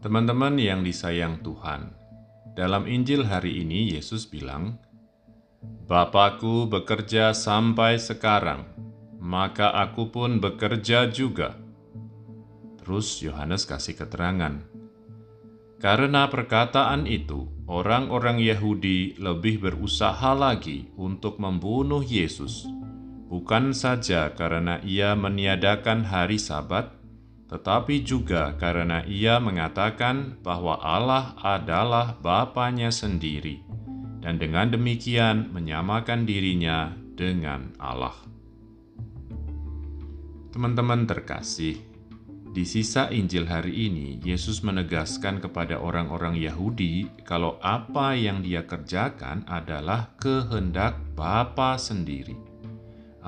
Teman-teman yang disayang Tuhan, dalam Injil hari ini Yesus bilang, Bapakku bekerja sampai sekarang, maka aku pun bekerja juga. Terus Yohanes kasih keterangan, karena perkataan itu, orang-orang Yahudi lebih berusaha lagi untuk membunuh Yesus, bukan saja karena ia meniadakan hari Sabat, tetapi juga karena ia mengatakan bahwa Allah adalah Bapaknya sendiri, dan dengan demikian menyamakan dirinya dengan Allah. Teman-teman terkasih, di sisa Injil hari ini, Yesus menegaskan kepada orang-orang Yahudi kalau apa yang dia kerjakan adalah kehendak Bapa sendiri.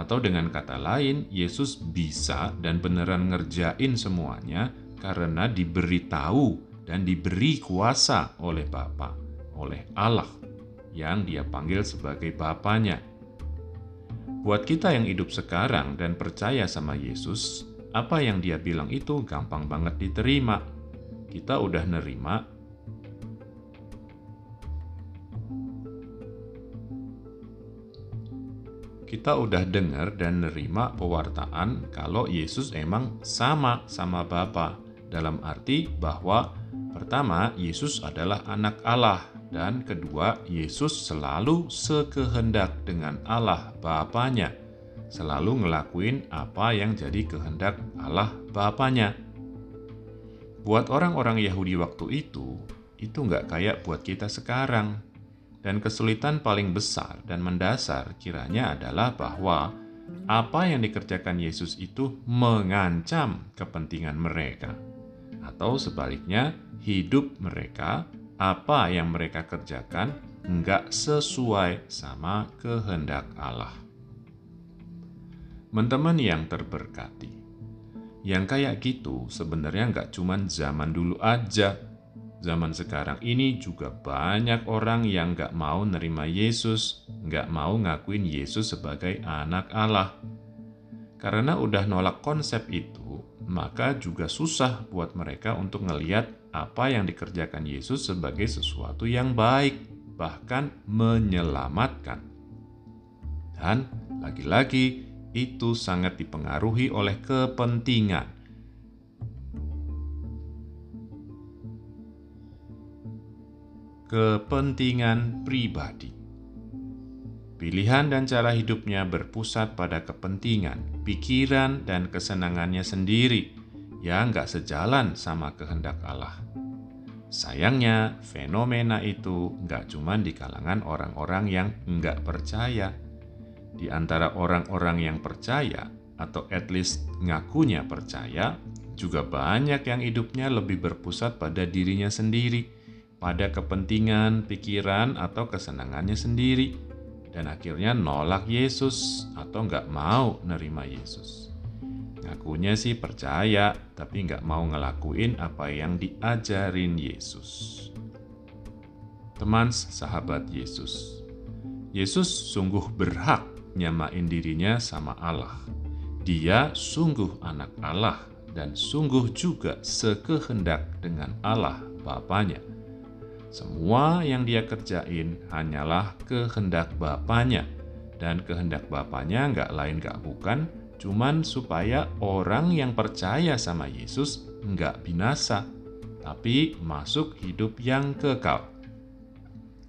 Atau dengan kata lain, Yesus bisa dan beneran ngerjain semuanya karena diberitahu dan diberi kuasa oleh Bapa, oleh Allah yang dia panggil sebagai Bapaknya. Buat kita yang hidup sekarang dan percaya sama Yesus, apa yang dia bilang itu gampang banget diterima. Kita udah nerima kita udah dengar dan nerima pewartaan kalau Yesus emang sama sama Bapa dalam arti bahwa pertama Yesus adalah anak Allah dan kedua Yesus selalu sekehendak dengan Allah Bapaknya selalu ngelakuin apa yang jadi kehendak Allah Bapaknya buat orang-orang Yahudi waktu itu itu nggak kayak buat kita sekarang dan kesulitan paling besar dan mendasar kiranya adalah bahwa apa yang dikerjakan Yesus itu mengancam kepentingan mereka, atau sebaliknya, hidup mereka, apa yang mereka kerjakan, enggak sesuai sama kehendak Allah. Teman-teman yang terberkati, yang kayak gitu sebenarnya enggak cuman zaman dulu aja, Zaman sekarang ini juga banyak orang yang gak mau nerima Yesus, gak mau ngakuin Yesus sebagai anak Allah. Karena udah nolak konsep itu, maka juga susah buat mereka untuk ngeliat apa yang dikerjakan Yesus sebagai sesuatu yang baik, bahkan menyelamatkan. Dan lagi-lagi, itu sangat dipengaruhi oleh kepentingan kepentingan pribadi. Pilihan dan cara hidupnya berpusat pada kepentingan, pikiran, dan kesenangannya sendiri yang nggak sejalan sama kehendak Allah. Sayangnya, fenomena itu nggak cuma di kalangan orang-orang yang nggak percaya. Di antara orang-orang yang percaya, atau at least ngakunya percaya, juga banyak yang hidupnya lebih berpusat pada dirinya sendiri pada kepentingan, pikiran, atau kesenangannya sendiri, dan akhirnya nolak Yesus atau nggak mau nerima Yesus. Ngakunya sih percaya, tapi nggak mau ngelakuin apa yang diajarin Yesus. Teman sahabat Yesus, Yesus sungguh berhak nyamain dirinya sama Allah. Dia sungguh anak Allah dan sungguh juga sekehendak dengan Allah Bapaknya semua yang dia kerjain hanyalah kehendak Bapaknya. Dan kehendak Bapaknya nggak lain nggak bukan, cuman supaya orang yang percaya sama Yesus nggak binasa, tapi masuk hidup yang kekal.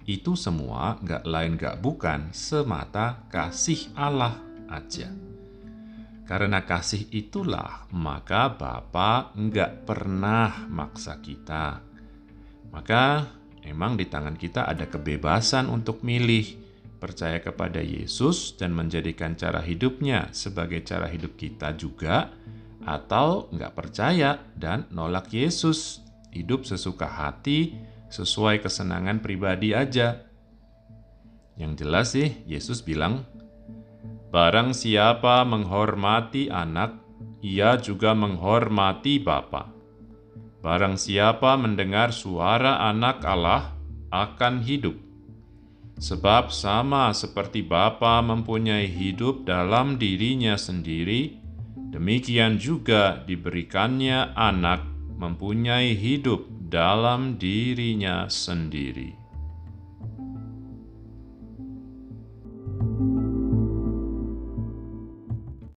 Itu semua nggak lain nggak bukan semata kasih Allah aja. Karena kasih itulah, maka Bapa nggak pernah maksa kita. Maka Memang di tangan kita ada kebebasan untuk milih, percaya kepada Yesus dan menjadikan cara hidupnya sebagai cara hidup kita juga, atau nggak percaya dan nolak Yesus, hidup sesuka hati, sesuai kesenangan pribadi aja. Yang jelas sih, Yesus bilang, Barang siapa menghormati anak, ia juga menghormati Bapa. Barang siapa mendengar suara anak Allah akan hidup. Sebab sama seperti Bapa mempunyai hidup dalam dirinya sendiri, demikian juga diberikannya anak mempunyai hidup dalam dirinya sendiri.